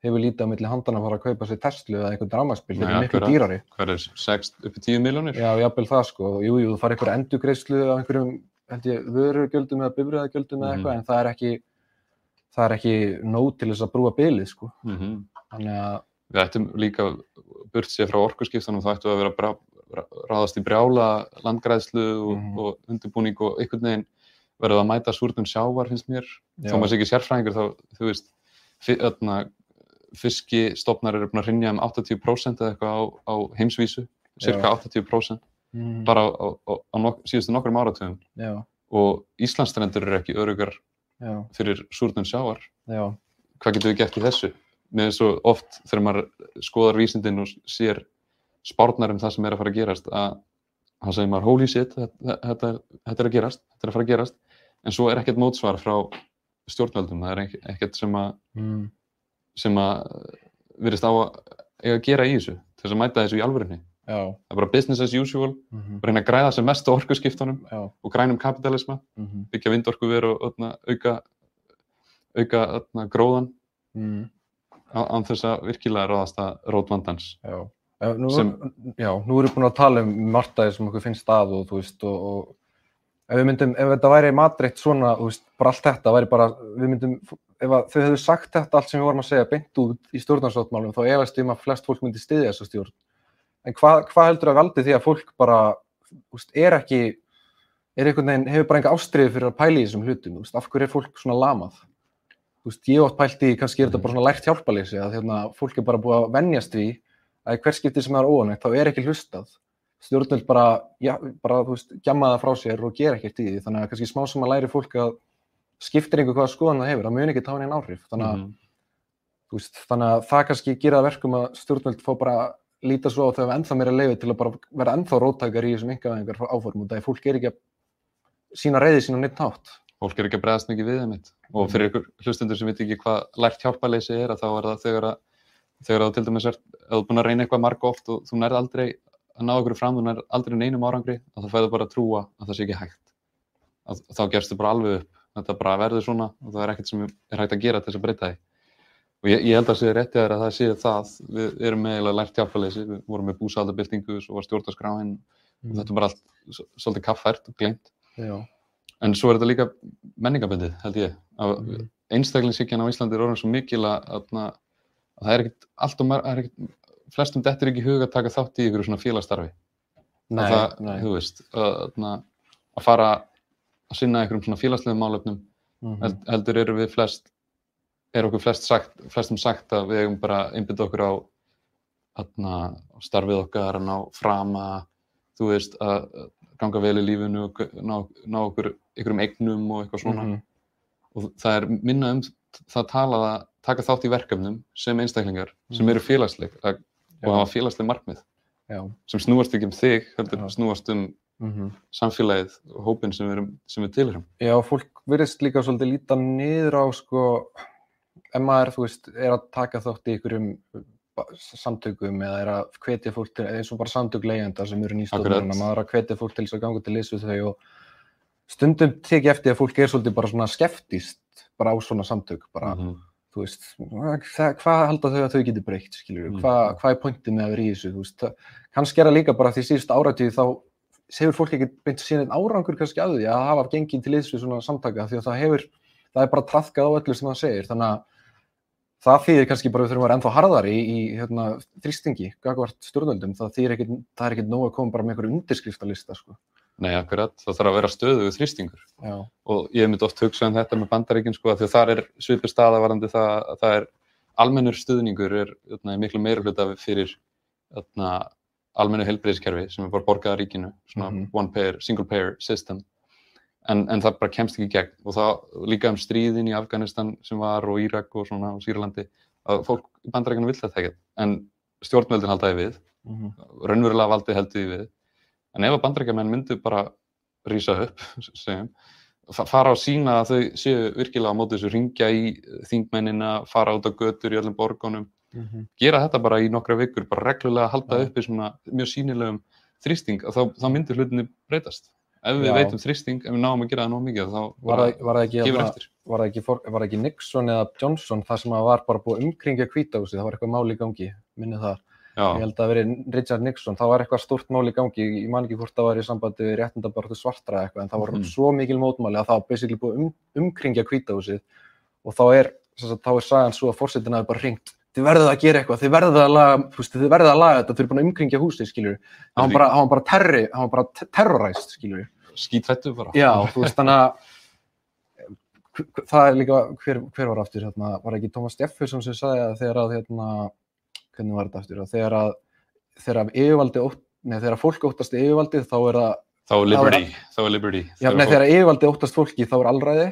Speaker 2: hefur lítið á milli handana að fara að kaupa sér Tesla eða einhvern dramaspil. Þetta er miklu dýrari.
Speaker 1: Hvað er 6 upp í 10 miljónir?
Speaker 2: Já, jafnvel það, sko. Jú, jú, þú fara einhver endugreislu af einhverjum, held ég, vörugjöldum eða bifræðagjöldum eða
Speaker 1: Mhm.
Speaker 2: eitthvað, en það er ekki, það er ekki nóg til þess að brúa bilið, sko.
Speaker 1: Mm
Speaker 2: Þannig að,
Speaker 1: Við ættum líka burt sér frá orkuskiptunum þá ættum við að vera ráðast í brjála landgræðslu og,
Speaker 2: Mhm.
Speaker 1: og undirbúning og einhvern veginn verður að mæta súrnum sjávar finnst mér.
Speaker 2: Já.
Speaker 1: Þó maður sé ekki sérfræðingur þá, þú veist, fiskistofnar eru búin að rinja um 80% eða eitthvað á, á heimsvísu, cirka
Speaker 2: Já.
Speaker 1: 80%
Speaker 2: mm,
Speaker 1: bara á, á, á, nok síðustu nokkrum áratugum
Speaker 2: já,
Speaker 1: og Íslandstrendur eru ekki örugar fyrir súrnum sjávar.
Speaker 2: já,
Speaker 1: Hvað getum við gert í þessu? Mér er svo oft þegar maður skoðar vísindin og sér spárnar um það sem er að fara að gerast að þá segir maður holy shit, þetta, þetta, þetta er að gerast, þetta er að fara að gerast. En svo er ekkert mótsvar frá stjórnvöldum, það er ekk- ekkert sem að
Speaker 2: mm,
Speaker 1: sem að virðist á að að gera í þessu til þess að mæta þessu í alvörinni.
Speaker 2: já,
Speaker 1: Það er bara business as usual,
Speaker 2: mhm,
Speaker 1: bara reyna að græða sem mest á orkuskiptunum og grænum kapitalisma,
Speaker 2: mhm,
Speaker 1: byggja vindorku veru og öðna, auka, auka öðna, gróðan
Speaker 2: mm,
Speaker 1: á- án þess að virkilega ráðast að rót vandans.
Speaker 2: já. Nú,
Speaker 1: Sem-
Speaker 2: já, nú erum við búin að tala um margtaði sem okkur finnst að og þú veist og, og ef við myndum, ef þetta væri matreitt svona, þú veist, bara allt þetta væri bara, við myndum, ef að þau hefðu sagt þetta allt sem við vorum að segja beint út í stjórnarsáttmálum, þá efast ég um að flest fólk myndi styðja þessa stjórn. En hvað, hvað heldur að valdi því að fólk bara, þú veist, er ekki, er einhvern veginn, hefur bara enga ástriði fyrir að pæla í þessum hlutum, þú veist, af hverju er fólk svona lamað? Þú veist, ég átt pælt í, kannski er þetta bara svona lært hjálpaleysi, að hérna, fólk er bara búið að venjast því að hver skipti sem er óanægt, þá er ekki hlustað. Stjórnvöld bara, já, bara, þú veist, gjamma það frá sér og gera ekkert í því, þannig að kannski smá sem að læri fólk að skiptir einhver hvaða skoðan það hefur, það mun ekki tafa neina áhrif, þannig að, þú veist, þannig að það kannski gera verkum að stjórnvöld fá bara að líta svo á þau að ennþá meira leiði til að bara vera ennþá róttækar í þessum engavæðingar áformum, það er fólk er ekki að sína reyði sína neitt nátt.
Speaker 1: Fólk er ekki að bregðast mikið við þeim. Og
Speaker 2: Mhm.
Speaker 1: fyrir ykkur hlustendur sem veit ekki hvað lært hjálparleysi er, að þá er það þegar að, þegar þú til dæmis er, ef þú er búin að reyna eitthvað marg oft og þú nærð aldrei að ná okkur fram, þú nærð aldrei neinum árangri, að þá fæður bara að trúa að það sé ekki hægt. Að, þá gerst þið bara alveg upp. Þetta bara verður svona og það er ekkert sem er hægt að gera til þess að breyta því. Og ég, ég held að sé rétti þér að það sé það. Við erum eiginlega lært hjálparleysi, við vorum með búsaldabildingu, var stjórnarskráin og þetta er bara allt svolítið kaffært og gleymt.
Speaker 2: Já,
Speaker 1: En svo er þetta líka menningabindið, held ég.
Speaker 2: Mhm.
Speaker 1: einstaklingshyggjan á Íslandi er orðin svo mikil að, að það er ekkert allt og marg, er flestum dettur ekki í hug að taka þátt í ykkur svona félagstarfi.
Speaker 2: nei,
Speaker 1: að það,
Speaker 2: nei.
Speaker 1: þú veist, að, að, fara að sinna einhverjum svona félagslegum málefnum,
Speaker 2: Mhm.
Speaker 1: held, heldur eru við flest, er okkur flest sagt, flestum sagt að við eigum bara einbytta okkur á aðna, starfið okkar, að ná frama, þú veist, að ganga vel í lífinu og ná, ná okkur einhverjum eignum og eitthvað svona
Speaker 2: Mhm.
Speaker 1: og það er minna um það talað að taka þátt í verkefnum sem einstaklingar sem
Speaker 2: Mhm.
Speaker 1: eru félagsleg að, og hafa félagsleg markmið
Speaker 2: Já,
Speaker 1: sem snúast ekki um þig, heldur snúast um
Speaker 2: mhm.
Speaker 1: samfélagið og hópin sem við, erum, sem við tilhörum.
Speaker 2: Já, fólk virðist líka svolítið líta niður á sko, ef maður, þú veist, er að taka þátt í ba- samtökum eða er að hvetja fólk til, eins og bara samtök leigjenda sem eru nýstofnurinn, maður er að hvetja fólk til þess að ganga til liðs við þau og stundum tek ég eftir að fólk er svolítið bara svona skeptist bara á svona samtök, bara,
Speaker 1: Mhm.
Speaker 2: þú veist, hvað halda þau að þau geti breytt, skilur
Speaker 1: Mhm.
Speaker 2: hvað, hvað er pointið með að vera í þessu, þú veist, kannski er það líka bara því síðust áratíð þá hefur fólk ekki beint síðan einn árangur kannski að því að hafa gengið til liðs við svona samtaka því að það hefur, það er bara trafkað á öllu sem það segir, þannig að það þýðir kannski bara við þurfum að vera ennþá harðari í, í hérna, þrýstingi, gagvart stjórnvöldum, það það er ekkit nóg að koma bara með einhverju undirskriftalista, sko.
Speaker 1: Nei, akkurat, það þarf að vera stöðugur þrýstingur.
Speaker 2: Já.
Speaker 1: og ég hef myndi oft hugsað um þetta með bandaríkinn sko, af því að þar er svipu staða varandi það að það er almennur stuðningur er öðna, miklu meira hluta fyrir öðna, almennu heilbreyðiskerfi sem er bara borgað að ríkinu, svona
Speaker 2: Mhm.
Speaker 1: one payer, single payer system. En, en það bara kemst ekki gegn. Og það líka um stríðin í Afganistan sem var og Írak og svona og Sýrlandi að fólk í bandaríkinu vill þetta ekkert. En stjórnvöldin haldaði við.
Speaker 2: Mm
Speaker 1: raunverulega valdi því við en ef að bandarækjumenn myndu bara rísa upp segjum, fa- fara á sína að þau séu virkilega á móti þessu ringja í þingmennina, fara út á götur í öllum borgunum,
Speaker 2: -hmm.
Speaker 1: gera þetta bara í nokkra vikur, bara reglulega halda
Speaker 2: Já.
Speaker 1: uppi svona mjög sínilegum þrýsting þá, þá myndir hlutinni breytast ef við
Speaker 2: Já.
Speaker 1: veitum þrýsting, ef við náum að gera það nóg mikið þá
Speaker 2: Var, það- ekki,
Speaker 1: gefur eftir
Speaker 2: var það ekki, það ekki Nixon eða Johnson það sem var bara búið umkringja hvítahúsið, það var eitthvað mál í gangi, minni það. Ég held að það veri Richard Nixon, það var eitthvað stórt mál í gangi, ég man ekki hvort það var í sambandi við réttindabartu svartra eitthvað, en það var
Speaker 1: Mhm.
Speaker 2: svo mikil mótmáli að það var basically búið um, umkringja hvítahúsið og þá er, sagt, þá er sagan svo að fórsetin hafi bara ringt, þið verðið að gera eitthvað, þið verðið að laga, veist, þið verðið að laga þetta, þið eru búin að umkringja húsið, skiljur. Hann var bara, bara terri, bara te- terrorized, skiljur.
Speaker 1: skítrættu bara
Speaker 2: Já, þú veist, þannig að það er líka, hver, hver var aftur, hérna, var ekki Thomas Jefferson sem sagði að þegar að, hérna, hvernig var þetta aftur, að þegar að, þegar að yfirvaldi, nei, þegar að fólk óttast yfirvaldið, þá er það,
Speaker 1: þá er liberty, þá er liberty
Speaker 2: já, nei, þegar að yfirvaldi óttast fólki, þá er allræði,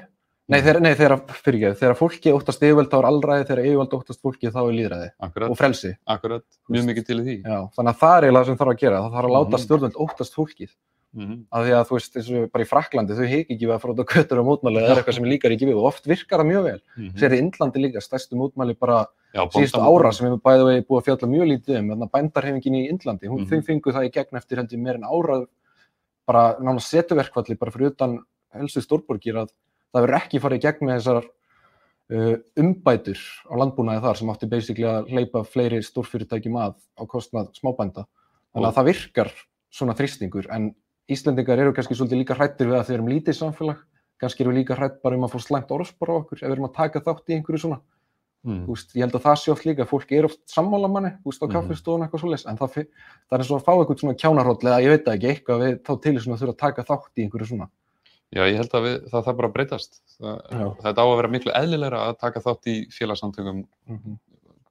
Speaker 2: nei, þegar, nei, þegar, fyrir ekki, þegar fólki óttast yfirvaldi, þá er allræði, þegar yfirvaldi óttast fólki, þá er líðræði
Speaker 1: akkurat,
Speaker 2: og frelsi.
Speaker 1: akkurat, mjög mikið til því
Speaker 2: Já, þannig að það er eiginlega sem þarf að gera, það þarf að láta
Speaker 1: Mhm.
Speaker 2: stjórnvöld óttast fólkið.
Speaker 1: Mhm.
Speaker 2: af því að þú veist, eins og bara í Fraklandi, þau heiki ekki við að fara út á göttur og mótmæli eða er eitthvað sem líkar ekki við og oft virkar það mjög vel.
Speaker 1: Mhm.
Speaker 2: Sér í Indlandi líka, stærstu mótmæli bara síðustu ára sem við bæðið vegi búið að fjalla mjög lítið um, þannig að bændarhefingin í Indlandi, hún,
Speaker 1: Mhm.
Speaker 2: þau fengu það í gegn eftir heldur meir en ára bara nána setuverkvalli bara fyrir utan helstu stórborgir að það verður ekki farið í gegn með þessar uh, umbætur á landbúnaði þar sem átti basically að hleypa fleiri stórfyrirtækjum að á kostnað smábænda. Þannig að
Speaker 1: Og-
Speaker 2: það virkar svona þrýstingur en Íslendingar eru kannski svolítið líka hrættir við að þau erum lítið samfélag kannski eru við líka hrætt bara um að fá slæmt orðspor á okkur ef við erum að taka þátt í einhverju svona Þú veist, ég held að það sé oft líka, fólk er oft sammála manni, þú veist, á
Speaker 1: Mhm.
Speaker 2: kaffistofun eitthvað svoleiðis, en það, það er eins og að fá eitthvað svona kjánarhóll eða ég veit það ekki, eitthvað við þá til þess að þurfa að taka þátt í einhverju svona.
Speaker 1: Já, ég held að við, það þarf bara breytast. Það,
Speaker 2: Já.
Speaker 1: þetta á að vera miklu eðlilegra að taka þátt í félagsamtökum,
Speaker 2: Mm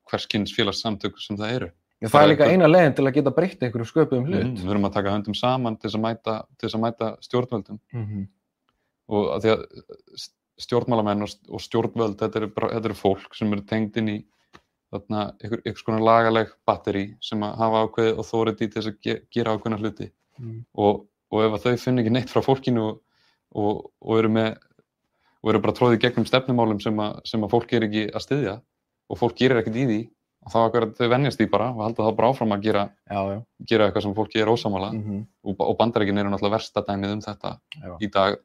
Speaker 1: hverskins félagssamtök sem það eru.
Speaker 2: það
Speaker 1: Bara
Speaker 2: er líka eina leiðin til að geta breytt einhverju sköpuðum hlut.
Speaker 1: Mm, við erum að taka höndum saman til þess að mæta, til þess að mæta stjórnvöldum
Speaker 2: Mhm.
Speaker 1: og að stjórnmálamenn og, stjórnvöld, þetta eru, þetta eru fólk sem eru tengd inn í þarna, einhver, einhvers konar lagaleg batteri sem að hafa ákveðið og þórið í þess að ge, gera ákveðna hluti
Speaker 2: Mm.
Speaker 1: og, og ef að þau finn ekki neitt frá fólkinu og, og, og eru með og eru bara tróðið gegnum stefnumálum sem að, sem að fólk er ekki að styðja og fólk gerir ekkert í því og þá er þau venjast því bara og halda þá bara áfram að gera,
Speaker 2: Já, já.
Speaker 1: gera eitthvað sem fólki er ósamála
Speaker 2: Mm
Speaker 1: og, og bandarækin eru náttúrulega versta dæmið um þetta
Speaker 2: Já.
Speaker 1: í dag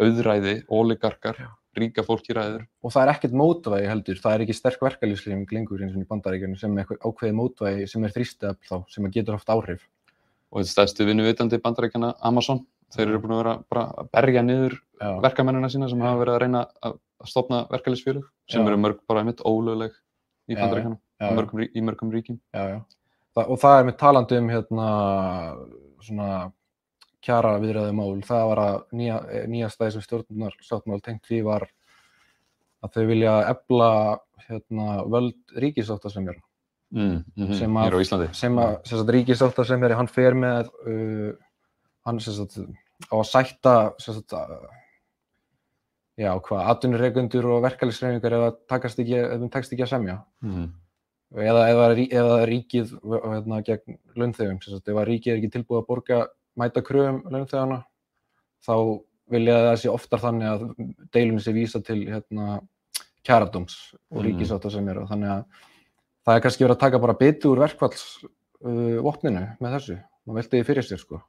Speaker 1: auðræði, óligarkar, ríka fólki ræður.
Speaker 2: Og það er ekkert mótvægi heldur, það er ekki sterk verkalýsling lengur eins og í bandaríkjunum sem er ákveðið mótvægi sem er þrýstið þá, sem getur haft áhrif.
Speaker 1: og þetta stæðstu vinnuvitandi bandarækjana Amazon, þeir eru búin að vera bara að berja niður
Speaker 2: Já,
Speaker 1: verkamennina sína sem hafa verið að reyna að stopna verkalýsfélög sem
Speaker 2: Já.
Speaker 1: eru mörg bara einmitt ólögleg í
Speaker 2: Já,
Speaker 1: bandarækjana,
Speaker 2: já,
Speaker 1: í, mörgum ríkjum.
Speaker 2: Já, já. Og það er með talandi um hérna svona kjara viðræðu mál, það var að nýja, eh, nýja stæði sem stjórnar sáttmál tengt því var að þau vilja efla hérna, völd ríkisáttasemjara
Speaker 1: mm, mm
Speaker 2: Sem að- sem að sem sagt, ríkisáttasemjari, hann fer með uh, hann sagt á að sætta sagt að já, hvað, atvinnureikundur og verkalýsreifingar ef það takast ekki, þeim tekst ekki að semja.
Speaker 1: Mm,
Speaker 2: eða eða, eða ríkið hérna, gegn launþegum, að ríkið er ekki tilbúið að borga mæta kröfum launþegana, þá vilja það sé oftar þannig að deilunni sé vísa til hérna, kjaradóms og
Speaker 1: Mhm.
Speaker 2: ríkisáttasemjara, þannig að það er kannski verið að taka bara bitu úr verkvalls uh, með þessu, maður veldi því fyrir sér sko.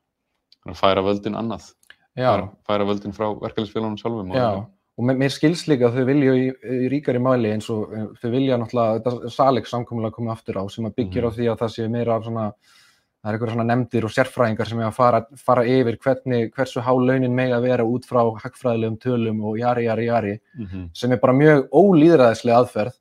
Speaker 1: að færa völdin annað, færa, færa völdin frá verkefælisfélagunum sjálfum. og-
Speaker 2: já, og mér, mér skils líka að þau vilja í, í ríkari máli eins og eh, þau vilja náttúrulega, þetta Salex samkomulega komið aftur á sem að byggir
Speaker 1: Mhm.
Speaker 2: á því að það sé meira af svona, það er einhverja svona nefndir og sérfræðingar sem er að fara, fara yfir hvernig, hversu há launin mega að vera út frá hagfræðilegum tölum og jari, jari, jari
Speaker 1: Mhm.
Speaker 2: sem er bara mjög ólýðræðislega aðferð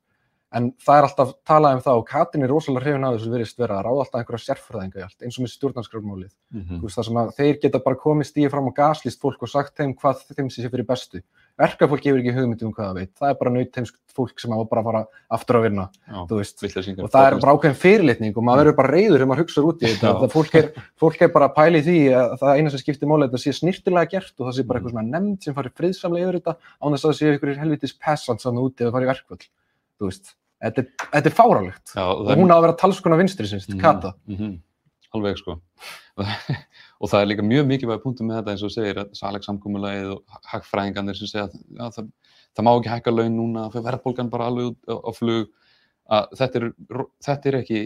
Speaker 2: en það er alltaf talað um það og Katrin er rosalega hrifin af þessu virðist vera að ráða alltaf einhverja sérfræðinga í allt eins og með stjórnarskrafmálið
Speaker 1: Mhm.
Speaker 2: þú veist það sem að þeir geta bara komið stíði fram og gaslist fólk og sagt þeim hvað þeim sé fyrir bestu verkafólk gefur ekki hugmyndum um hvað það veit. Það er bara nautheimsk fólk sem á bara að fara aftur að vinna og það er bara ákveðin fyrirlitning og maður verður bara reyður þegar maður hugsaður út í þetta. Það fólk er, fólk er bara að pæla í því að það eina sem skiptir máli að þetta sé snirtilega gert og það sé bara
Speaker 1: Mhm.
Speaker 2: eitthvað svona nefnd sem farir friðsamlega yfir þetta án þess að það sé einhverjir helvitis peasants þannig úti eða farið í verkvöld þetta er, er fárálegt
Speaker 1: Já, og
Speaker 2: hún á að vera talskona vinstri
Speaker 1: Mhm,
Speaker 2: Kata.
Speaker 1: mhm. Alveg sko. og það er líka mjög mikilvæg punktum með þetta eins og þú segir að Salex samkúmulagið og hagfræðingarnir sem segja að já, það, það má ekki hækka laun núna, það fyrir verðbólgan bara alveg út á, á flug. Að þetta er, þetta er ekki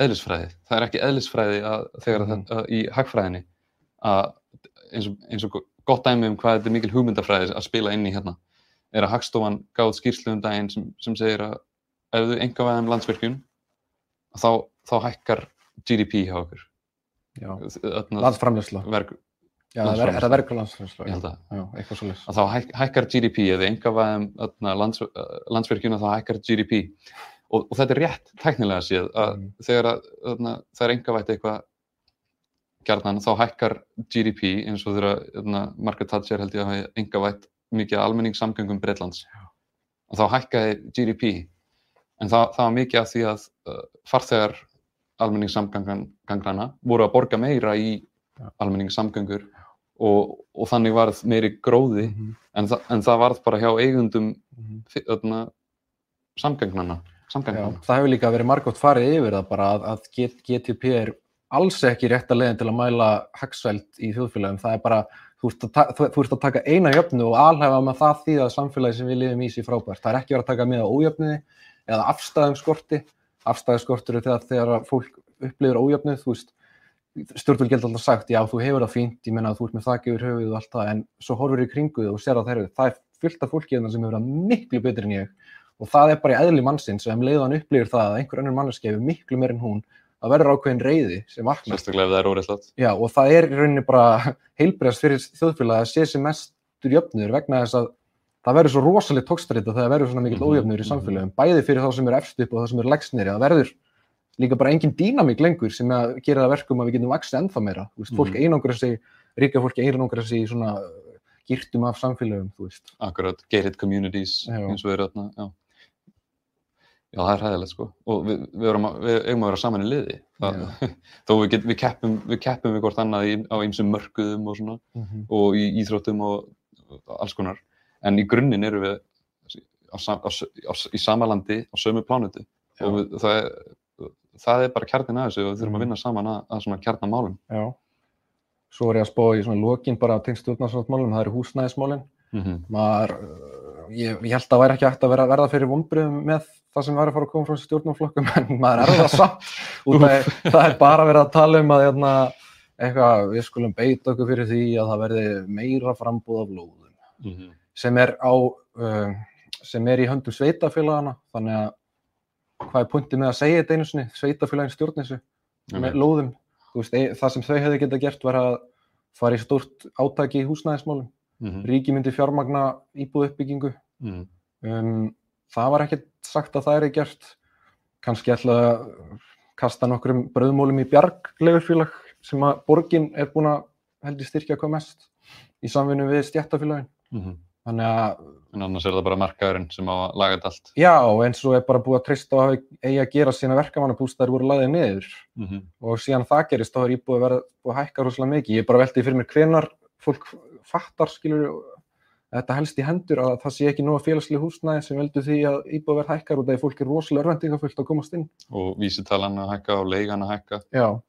Speaker 1: eðlisfræði, það er ekki eðlisfræði að þegar mm. í hagfræðinni. Að eins og, eins og gott dæmi um hvað þetta er mikil hugmyndafræði að spila inn í hérna er að Hagstofan gáð skýrslu um daginn sem, sem segir að ef þau enga veðum landsvirkjun þá, þá hækkar GDP hjá okkur
Speaker 2: landsframleysla,
Speaker 1: verk,
Speaker 2: já, er- það verkvöld landsframleysla eitthvað svo
Speaker 1: að þá hæk, hækkar GDP eða enga veðum lands, landsvirkjun þá hækkar GDP og, og þetta er rétt tæknilega séð að
Speaker 2: Mhm.
Speaker 1: þegar að, þarna, það er enga vætt eitthvað gjarnan þá hækkar GDP eins og þegar Margaret Thatcher held ég að hafa enga vætt mikið almenningssamgöngum Breitlands og þá hækkaði GDP en það, það var mikið af því að uh, farþegar almenningssamgangrana voru að borga meira í
Speaker 2: Já.
Speaker 1: almenningssamgöngur og, og þannig varð meiri gróði
Speaker 2: Mhm,
Speaker 1: en, þa en það varð bara hjá eigundum
Speaker 2: mhm.
Speaker 1: samgangnana
Speaker 2: það hefur líka verið margótt farið yfir það bara að, að GTP er alls ekki rétt að leiðin til að mæla hagsvælt í þjóðfélagum. Það er bara, þú ert þú, ert að taka eina jöfnu og alhefa með það því að samfélagi sem við lifum í sé frábært. Það er ekki verið að taka með á ójöfnuði eða afstæðum skorti. Afstæðaskortur er þegar, þegar fólk upplifir ójöfnuð, þú veist, stjórnvöld geta alltaf sagt, já, þú hefur það fínt, ég menna að þú ert með þakki yfir höfuð og allt það, en svo horfur í kringu þig og sér að er, það er fullt af fólki hérna sem hefur það miklu betur en ég og það er bara í eðli mannsins og ef leiðan upplifir það að einhver önnur manneski hefur miklu meir en hún að verður ákveðin reyði sem vaknar.
Speaker 1: Sérstaklega ef það er óreittlátt
Speaker 2: Já, og það er í rauninni bara heilbreyðast fyrir þjóðfélagi að sé sem mestur jöfnur vegna þess að það verður svo rosalega tókstrita þegar verður svona mikill
Speaker 1: Mhm,
Speaker 2: ójöfnur í
Speaker 1: mhm.
Speaker 2: samfélagum, bæði fyrir þá sem eru efst upp og þá sem eru lægst niðri, það verður líka bara engin dýnamík lengur sem að gera það verkum að við getum vaxið ennþá meira, veist, fólk
Speaker 1: Mhm.
Speaker 2: einangra sig, ríka fólki einangra sig í svona gýrtum af samfélagum,
Speaker 1: akkurat, gated communities
Speaker 2: Já.
Speaker 1: eins og erum þarna já. já, það er hæðilegt sko og við, við, að, við eigum að vera saman í liði það, þó við, get, við, keppum, við keppum við hvort annað í, á ýmsum mörkuðum og svona og í íþróttum og alls konar en í grunninn eru við á, á, á, í sama landi á sömu plánutu og við, það, er, það er bara kjarnin að þessu og við þurfum að vinna saman að, að svona kjarnamálum
Speaker 2: Já. Svo er ég að spá í svona lokin bara tengst stjórnarsáttmálum, það eru húsnæðismálin.
Speaker 1: mm -hmm.
Speaker 2: Maður, uh, ég, ég held að það væri ekki hægt að vera, verða fyrir vonbröðum með það sem væri að fara að koma frá stjórnarflokkum, en maður er það samt. Út af það er bara verið að tala um að hérna, eitthvað, við skulum beita okkur fyrir því að það verði meira frambúð af lóðum.
Speaker 1: Mm -hmm.
Speaker 2: Sem er, á, uh, sem er í höndum sveitafélagana, þannig að hvað er punktið með að segja þetta einu sinni, sveitafélagin stjórn þessu með lóðum. Veist, e- það sem þau hefði geta gert var að fara í stórt átaki í húsnæðismálum.
Speaker 1: mm -hmm.
Speaker 2: Ríki myndi fjármagna íbúð uppbyggingu.
Speaker 1: mm
Speaker 2: Um, það var ekkert sagt að það er gert. Kannski ætla að kasta nokkrum bröðmólum í bjarglegufélag sem að borgin er búin að held í styrkja hvað mest í samvinnu við stjættafélagin.
Speaker 1: -hmm.
Speaker 2: Þannig að
Speaker 1: en annars er það bara markaðurinn sem á að laga þetta allt
Speaker 2: já, eins og er bara búið að treysta á að eigi að gera sína verkamannabústæður voru laðið niður.
Speaker 1: mm -hmm.
Speaker 2: og síðan það gerist þá er íbúið að vera búið að hækka rosalega mikið. Ég er bara veltið fyrir mér hvenar fólk fattar skilur þetta helst í hendur að það sé ekki nóga félagslega húsnæði sem veldur því að íbúið verð hækkar og það er fólk er rosalega örvendingafullt að komast inn.
Speaker 1: og vísitalan að hækka og leigan að hækka
Speaker 2: Já.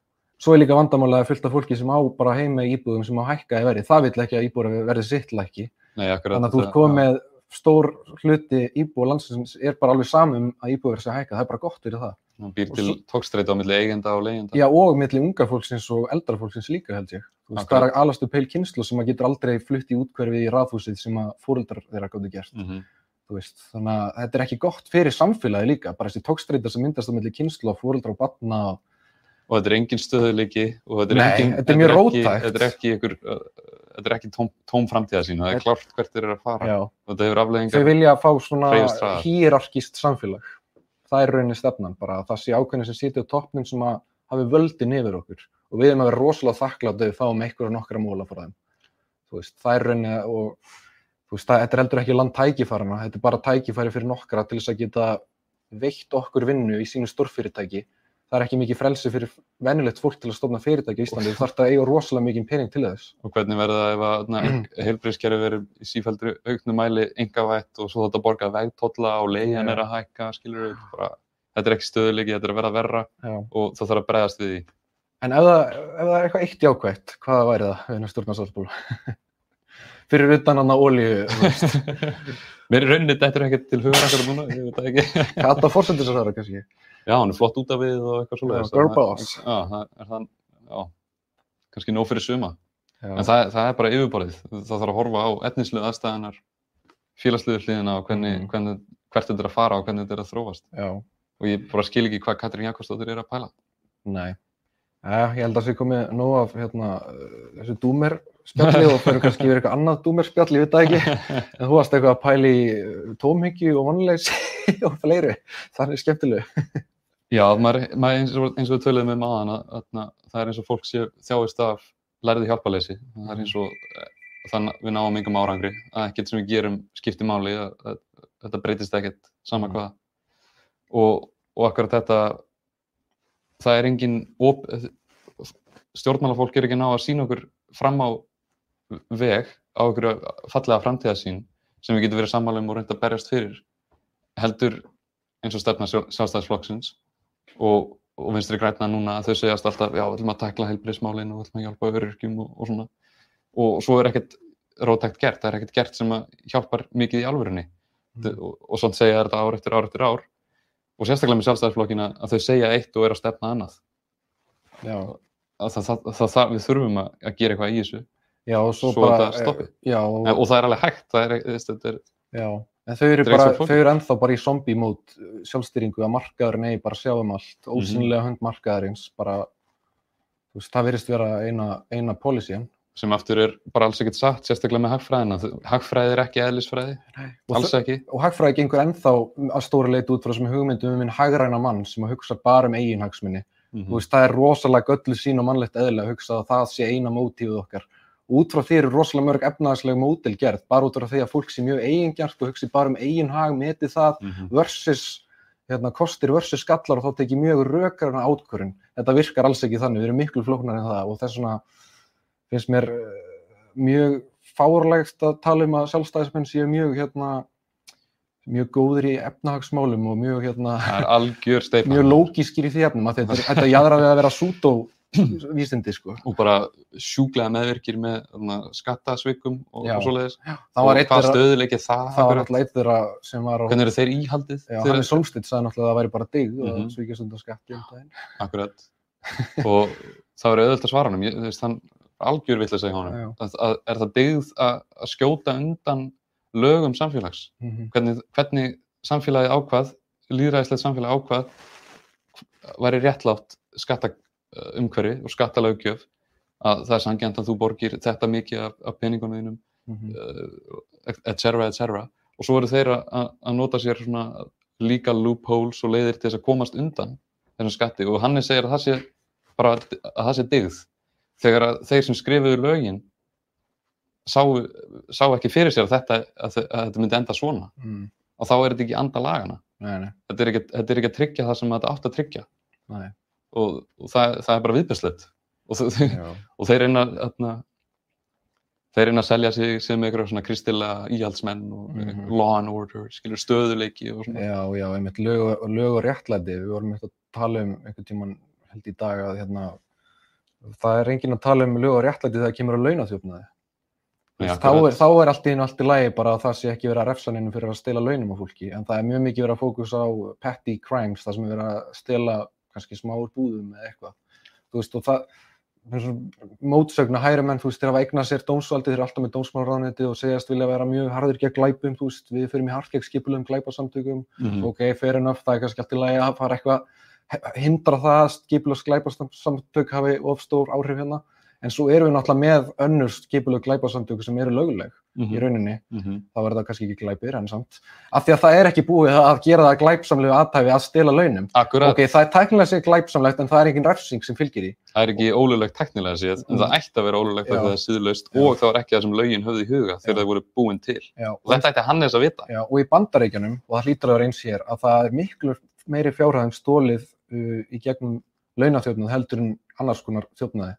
Speaker 2: Svo er líka vandamálega fullt af fólki sem á bara heima í íbúðum sem á hækka í verði. Það vil ekki að íbúið verði sitt lækki.
Speaker 1: Nei, akkurat,
Speaker 2: Þannig að þú ert komið með stór hluti íbúið landsins er bara alveg samum að íbúið verði sér hækka. Það er bara gott fyrir það.
Speaker 1: hann býr til tókstreita á milli eigenda og leigjenda.
Speaker 2: Já, og milli unga fólksins og eldra fólksins líka held ég. Þú veist, það er alast upp heil kynslu sem að getur aldrei flutt í útkverfi í raðhúsið sem að fóreldrar þeirra gáttu gert.
Speaker 1: Mm
Speaker 2: Þú veist, þannig að þetta er ekki gott fyrir samfélagi líka, bara þessi tókstreita sem myndast á milli kynslu og fóreldra og batna.
Speaker 1: Og þetta er engin stöðuleiki og þetta er
Speaker 2: Nei,
Speaker 1: engin...
Speaker 2: þetta er mjög
Speaker 1: ekki-
Speaker 2: róttækt.
Speaker 1: Þetta er ekki ykkur, þetta er ekki tóm, tóm framtíða sín, það er klárt hvert þeir eru að fara. Þetta hefur
Speaker 2: þau
Speaker 1: afleðingar.
Speaker 2: vilja fá svona hýrarkist samfélag. Það er rauninni stefnan, bara að það sé ákveðin sem sitja á toppnum sem að hafi völdin yfir okkur. Og við erum að vera rosalega þakklátt ef við fáum einhverja nokkra móla frá þeim. Veist, það er rauninni og veist, það, þetta er heldur ekki land tækifærana, þetta er bara tækifæri fyrir nokkra til þess að geta veitt okkur vinnu í sínu stórfyrirtæki. Það er ekki mikið frelsi fyrir venjulegt fólk til að stofna fyrirtæki í Íslandi, þú þarf að eiga rosalega mikið pening til þess.
Speaker 1: Og hvernig verða það ef að heilbriðskerfi verður í sífældri auknum mæli engavætt og svo þetta borga vegtólla og leiðan
Speaker 2: Já.
Speaker 1: er að hækka, skilur við, bara, þetta er ekki stöðuleiki, þetta er að verða verra
Speaker 2: Já.
Speaker 1: og það þarf að bregðast við því.
Speaker 2: En ef það, ef það er eitthvað eitt jákvætt, hvað væri það við hennar stjórnarsáðsbúla? Fyrir utan hann þú veist,
Speaker 1: Mér er rauninni þetta er ekkert til hugar akkur núna, ég veit það ekki.
Speaker 2: kata fórsendisaröra kannski.
Speaker 1: Já, hann er flott út af við og eitthvað svoleiðis.
Speaker 2: Já, girl boss.
Speaker 1: Já, það er það, já, kannski nóg fyrir suma.
Speaker 2: Já,
Speaker 1: En það, það er bara yfirborðið. Það þarf að horfa á etnislegu aðstæðanar, félagsliður hliðina og hvernig,
Speaker 2: Mhm.
Speaker 1: hvernig, hvert þetta er að fara og hvernig þetta er að þróast.
Speaker 2: já,
Speaker 1: Og ég bara skil ekki hvað Katrín Jakobsdóttir er að pæla.
Speaker 2: nei. Ja, ég held að það sé komið nóg af hérna, uh, þessu dúmer spjalli og fyrir kannski verið eitthvað annað dúmer spjalli, ég veit það ekki. En þú varst eitthvað að pæli í tómhyggju og vonleysi og fleiri. Er skemmtilegu.
Speaker 1: Já, maður, maður eins, og, eins og við töluðum um aðan að, að það er eins og fólk sé þjáist af lærði hjálparleysi. Það er eins og eh, þannig að við náum engum árangri. Að ekkert sem við gerum skiptir máli, að, að, þetta breytist ekkert sama
Speaker 2: Mm.
Speaker 1: hvað. Og, og akkurat þetta, það er engin, op, stjórnmálafólk er ekki ná að sína okkur fram á veg á okkur fallega framtíðasín sem við getum verið sammála um og reynda að berjast fyrir. Heldur eins og stefna sjálf- sjálfstæðisflokksins og, og vinstri græna núna þau segjast alltaf, já, við ætlum að takla heilbriðsmálin og við ætlum að hjálpa öryrkjum og, og svona. Og svo er ekkert rótækt gert, það er ekkert gert sem hjálpar mikið í alvörunni. Mm. Og, og svona segja þetta ár eftir ár eftir ár. Og sérstaklega með sjálfstæðisflokkina að þau segja eitt og er að stefna annað. Að það, það, það, það, við þurfum að, að gera eitthvað í þessu.
Speaker 2: já, svo,
Speaker 1: Svo
Speaker 2: bara...
Speaker 1: þetta stoppi.
Speaker 2: Já,
Speaker 1: Og, það er alveg hægt, það er, þetta er,
Speaker 2: Já, en þau eru,
Speaker 1: er
Speaker 2: bara, þau eru ennþá bara í zombie mót sjálfstýringu að markaðurinn eigi bara að sjá um allt,
Speaker 1: Mhm.
Speaker 2: ósynlega hönd markaðurins, bara, þú veist, það verðist vera eina, eina policy
Speaker 1: sem aftur er bara alls ekkert satt, sérstaklega með hagfræðina. Hagfræði er ekki eðlisfræði, alls ekki.
Speaker 2: og hagfræði gengur ennþá að stóra leiti út frá þessum hugmyndum um minn hagræna mann sem að hugsa bara um eigin hagsmunni.
Speaker 1: Mm
Speaker 2: Þú veist, það er rosalega göllu sín og mannlegt eðlilega að hugsa að það sé eina mótífið okkar. Út frá því eru rosalega mörg efnaðarslega mótil gerð, bara út frá því að fólk sé mjög eigingjart og hugsi bara um eigin hag, meti það
Speaker 1: -hmm.
Speaker 2: versus hérna, kostir versus skallar og þá tekið mjög rökarna átkvörun. Þetta virkar alls ekki þannig, við erum miklu flóknar en það og þess vegna finnst mér eh, mjög fárlegst að tala um að sjálfstæðismenn séu mjög hérna, mjög góðir í efnahagsmálum og mjög, hérna, mjög lógískir í því efnum að þetta, er- við að vera sútó vísindi sko.
Speaker 1: Og bara sjúklega meðvirkir með þarna, skattasvikum og,
Speaker 2: Já.
Speaker 1: og svoleiðis.
Speaker 2: Það þeirra-
Speaker 1: stöðuleiki það?
Speaker 2: Það var eitt þeirra sem var á,
Speaker 1: Hvernig eru þeir íhaldið?
Speaker 2: já,
Speaker 1: Þeir-
Speaker 2: hann er Solstedt sagði náttúrulega að það væri bara digg
Speaker 1: Mhm.
Speaker 2: og svíkjast undan skatti um daginn.
Speaker 1: Akkurat. og það var auðvöld að svara hann. Ég, veist, hann algjör vill að segja
Speaker 2: Já.
Speaker 1: honum. Að, að, er það byggð að, að skjóta undan lögum samfélags?
Speaker 2: Mhm.
Speaker 1: Hvernig, hvernig samfélagi ákvað, líðræðislegt samfélagi ákvað, væri réttlátt skattumhverfi og skattalöggjöf að það er sangjant að þú borgir þetta mikið af, af peningunum þínum
Speaker 2: Mhm.
Speaker 1: uh, et cetera, et cetera. Og svo eru þeir að, nota sér legal loopholes og leiðir til þess að komast undan þessum skatti. Og hann segir að það sé bara að það sé dyggð. Þegar að þeir sem skrifuðu lögin sá, sá ekki fyrir sér að þetta, að, þe- að þetta myndi enda svona.
Speaker 2: Mm.
Speaker 1: og þá er þetta ekki anda lagana
Speaker 2: Nei, nei,
Speaker 1: þetta er ekki, þetta er ekki að tryggja það sem þetta átt að tryggja.
Speaker 2: Nei.
Speaker 1: Og, og það, það er bara viðbjörnslegt og,
Speaker 2: Já.
Speaker 1: og þeir reyna þarna, þeir reyna að selja sig sem einhverja svona kristilega íhaldsmenn og
Speaker 2: Mhm.
Speaker 1: law and order, skilur stöðuleiki og svona.
Speaker 2: Já, já, einmitt lög, og- lög og réttlæti, við vorum eitthvað að tala um einhvern tíman held í dag að hérna, það er enginn að tala um lög og réttlæti þegar kemur að launaþjófnaði.
Speaker 1: Nei,
Speaker 2: þá,
Speaker 1: akkurat.
Speaker 2: er, þá er allt í einu allt í lagi bara að það sé ekki verið að refsa neinum fyrir að stela launum á fólki en það er mjög mikið verið að fókus á petty crimes, það sem er verið að stela kannski smáur búðum eða eitthvað. Þú veist og það mótsögna hægri menn, þú veist, þeir hafa eignað sér dómsvaldið, þeir eru alltaf með dómsmálaráðniti og segjast vilja vera mjög harður gegn glæpum, þú veist, við fyrir mjög hart gegn skipulegum glæpasamtökum,
Speaker 1: Mhm.
Speaker 2: ok, fair enough, það er kannski allt í lagi að fara eitthvað hindra það að skipulegs glæpasamtök hafi of stór áhrif hérna, en svo erum við náttúrulega með önnur skipuleg glæpasamtök sem eru löguleg í
Speaker 1: Mhm.
Speaker 2: rauninni,
Speaker 1: Mhm.
Speaker 2: þá er það kannski ekki glæpir en samt, af því að það er ekki búið að gera það glæpsamlegu aðtæfi að stela launum.
Speaker 1: Akkurat,
Speaker 2: Ok, það er tæknilega sér glæpsamlegt en það er ekki refsing sem fylgir því.
Speaker 1: það er ekki ólulegt teknilega séð, en
Speaker 2: Mm.
Speaker 1: það ætti að vera ólulegt að það er síðlaust og það var ekki það sem lögin höfðu í huga þegar það voru búin til.
Speaker 2: Já,
Speaker 1: Og þetta ætti Hannes að vita.
Speaker 2: Já, og í bandaríkjunum, og er uh, í gegnum launaþjófnað heldur en annars konar þjófnaði.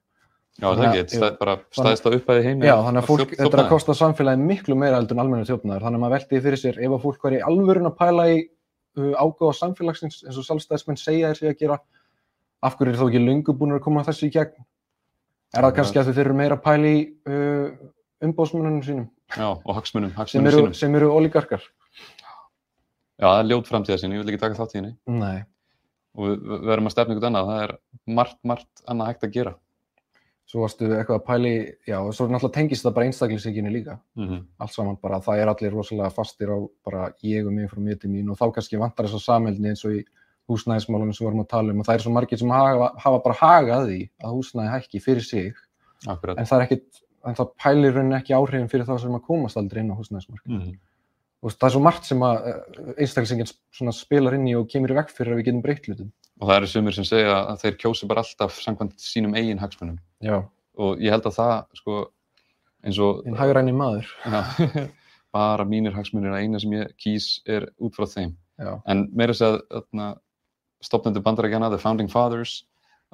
Speaker 1: Já, það er ekki, er bara stæðst að upphæði heimi.
Speaker 2: Já, þannig að fólk,
Speaker 1: þjófnaði.
Speaker 2: þetta er að kosta samfélagi miklu meira heldur en almenna þjófnaður. Þannig að maður veldi fyrir sér, ef að fólk var í alvörun að pæla í uh, ágáða samfélagsins, eins og sjálfstæðismenn segja þér sig að gera, af hverju er þá ekki löngu búin að koma þessu í gegn? Er það kannski að þau eru meira að pæla í uh, umbóðsmennunum sínum,
Speaker 1: Já, og hagsmunum, hagsmunum sínum.
Speaker 2: sem eru ólíkarkar?
Speaker 1: Já, það er ljót framtíða sinni, ég vil ekki taka þátt í henni.
Speaker 2: Nei.
Speaker 1: Og við verðum að stefna ykkur annað, það er margt, margt annað hægt að gera.
Speaker 2: Svo varstu eitthvað að pæli, já, svo náttúrulega tengist það bara einstaklingsíkinni líka.
Speaker 1: Mm
Speaker 2: allt saman bara, það er allir rosalega fastir á bara ég og mig frá mér til mín og þá kannski vantar þess að samhælni eins og í húsnæðismálunum sem við vorum að tala um og það er svo margir sem hafa, hafa bara hagað því að húsnæði hækki fyrir sig
Speaker 1: Akkurat.
Speaker 2: en það er ekkit, en það pælir rauninni ekki áhrifin fyrir þá sem að komast aldrei inn á húsnæðismarkið.
Speaker 1: Mm
Speaker 2: Og það er svo margt sem að einstaklingsingin svona spilar inn í og kemur í vekk fyrir að við getum breytt hlutum.
Speaker 1: Og það eru sumir sem segja að þeir kjósi bara alltaf samkvæmt sínum eigin hagsmunum.
Speaker 2: Já,
Speaker 1: Og ég held að það, sko, eins og
Speaker 2: en hagræni maður.
Speaker 1: já, bara mínir hagsmunir að eina sem ég kýs er út frá þeim.
Speaker 2: Já,
Speaker 1: En meira að segja, stopnendur bandarækjana, the founding fathers,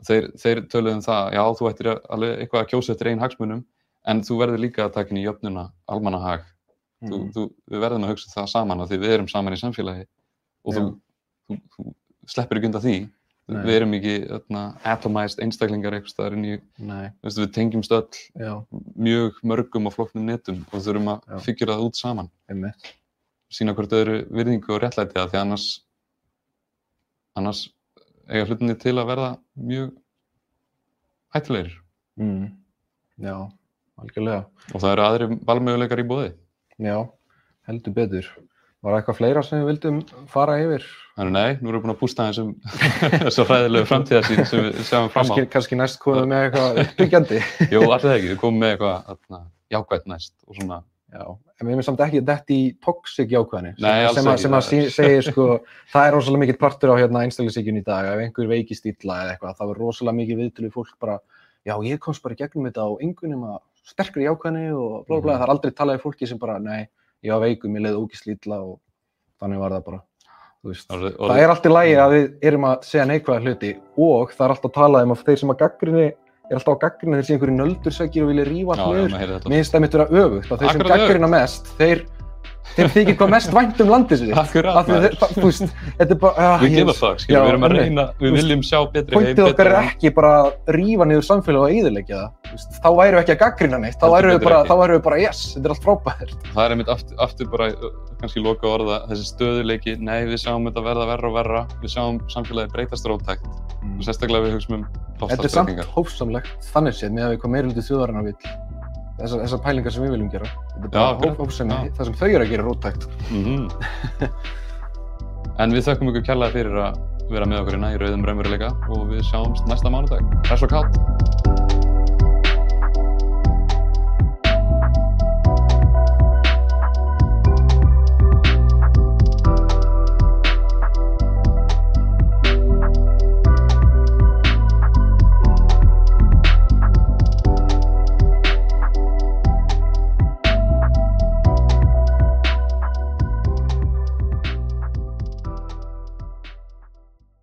Speaker 1: þeir, þeir töluðu um það, já, þú ættir að- alveg eitthvað að kjósa eftir einn hagsmunum, en þú verður líka að taka inn í jöfnuna almannahag. Þú,
Speaker 2: mm.
Speaker 1: þú, við verðum að hugsa það saman af því við erum saman í samfélagi og þú, þú, þú sleppur ekki undan því.
Speaker 2: Nei.
Speaker 1: Við erum ekki öðna, atomized einstaklingar eitthvað staðar inn í,
Speaker 2: nei,
Speaker 1: veistu, við tengjumst öll
Speaker 2: já,
Speaker 1: mjög mörgum og flóknum netum og þurfum að
Speaker 2: Já.
Speaker 1: fyggjura það út saman
Speaker 2: einmitt.
Speaker 1: sína hvort öðru virðingu og réttlæti að því annars annars eiga hlutinni til að verða mjög hættulegir
Speaker 2: Mm. Já, algjörlega.
Speaker 1: og það eru aðri valmöguleikar í bóði
Speaker 2: Já, heldur betur. Var það eitthvað fleira sem við vildum fara yfir?
Speaker 1: þannig nei, nú erum við búin að bústa þessum þessu hræðilegu framtíðarsýn sem við sjáum fram á
Speaker 2: Kannski, kannski næst komum við með eitthvað uppbyggjandi.
Speaker 1: Jú, allir ekki, við komum með eitthvað þarna, jákvætt næst og svona
Speaker 2: Já, en við erum samt ekki þetta í toxic jákvæðni.
Speaker 1: Nei, alls ekki,
Speaker 2: sem að segir sko, það er rosalega mikill partur á hérna einstaklisíkjun í dag. Ef einhver veikist illa eða eitthvað, þá er rosalega mikið viðtölu fólk bara, já, ég komst bara gegnum þetta á engunum að sterkri jákvæðni og blá, blá.
Speaker 1: Mhm.
Speaker 2: Það er aldrei talað í fólki sem bara, nei, ég var veikum, ég leiði ógisli illa og þannig var það bara. Veist.
Speaker 1: orðið,
Speaker 2: Það er alltaf lægi að við erum að segja neikvæða hluti og það er alltaf talað um að þeir sem að gaggrinni er alltaf á gaggrinni þeir sé einhverju nöldursækir og vilja rífa Mér finnst það mitt vera öfugt að þeir sem gaggrina mest, þeir, þeir þykir hvað mest vænt um landið sér. Er ah,
Speaker 1: Við gefa það, við erum að reyna, við viljum sjá betri heim,
Speaker 2: Pointið okkar er ekki bara að rífa niður samfélag og eyðileggja það. Þá væru við ekki að gaggrina neitt, þá væru við bara,
Speaker 1: ekki.
Speaker 2: þá væru við bara, yes, þetta er allt frábært.
Speaker 1: Það er einmitt aftur, bara, uh, kannski loka orða, þessi stöðuleiki, nei, við sjáum þetta verða verra og verra, við sjáum samfélagi breytast rótækt og sérstaklega við hugsaum um
Speaker 2: Þetta er samt hófsamlegt þannig séð með að við hvað meiri hluti þjóðarinnar vill. Þessar, þessar pælingar sem við viljum gera. Þetta er bara hófsami,
Speaker 1: Já.
Speaker 2: það sem þau eru að gera róttækt.
Speaker 1: Mhm. En við þökkum ykkur kærlega fyrir að vera með okkur hérna í rauðum raunveruleika og við sjáumst næsta mánudag. Hress og kátt!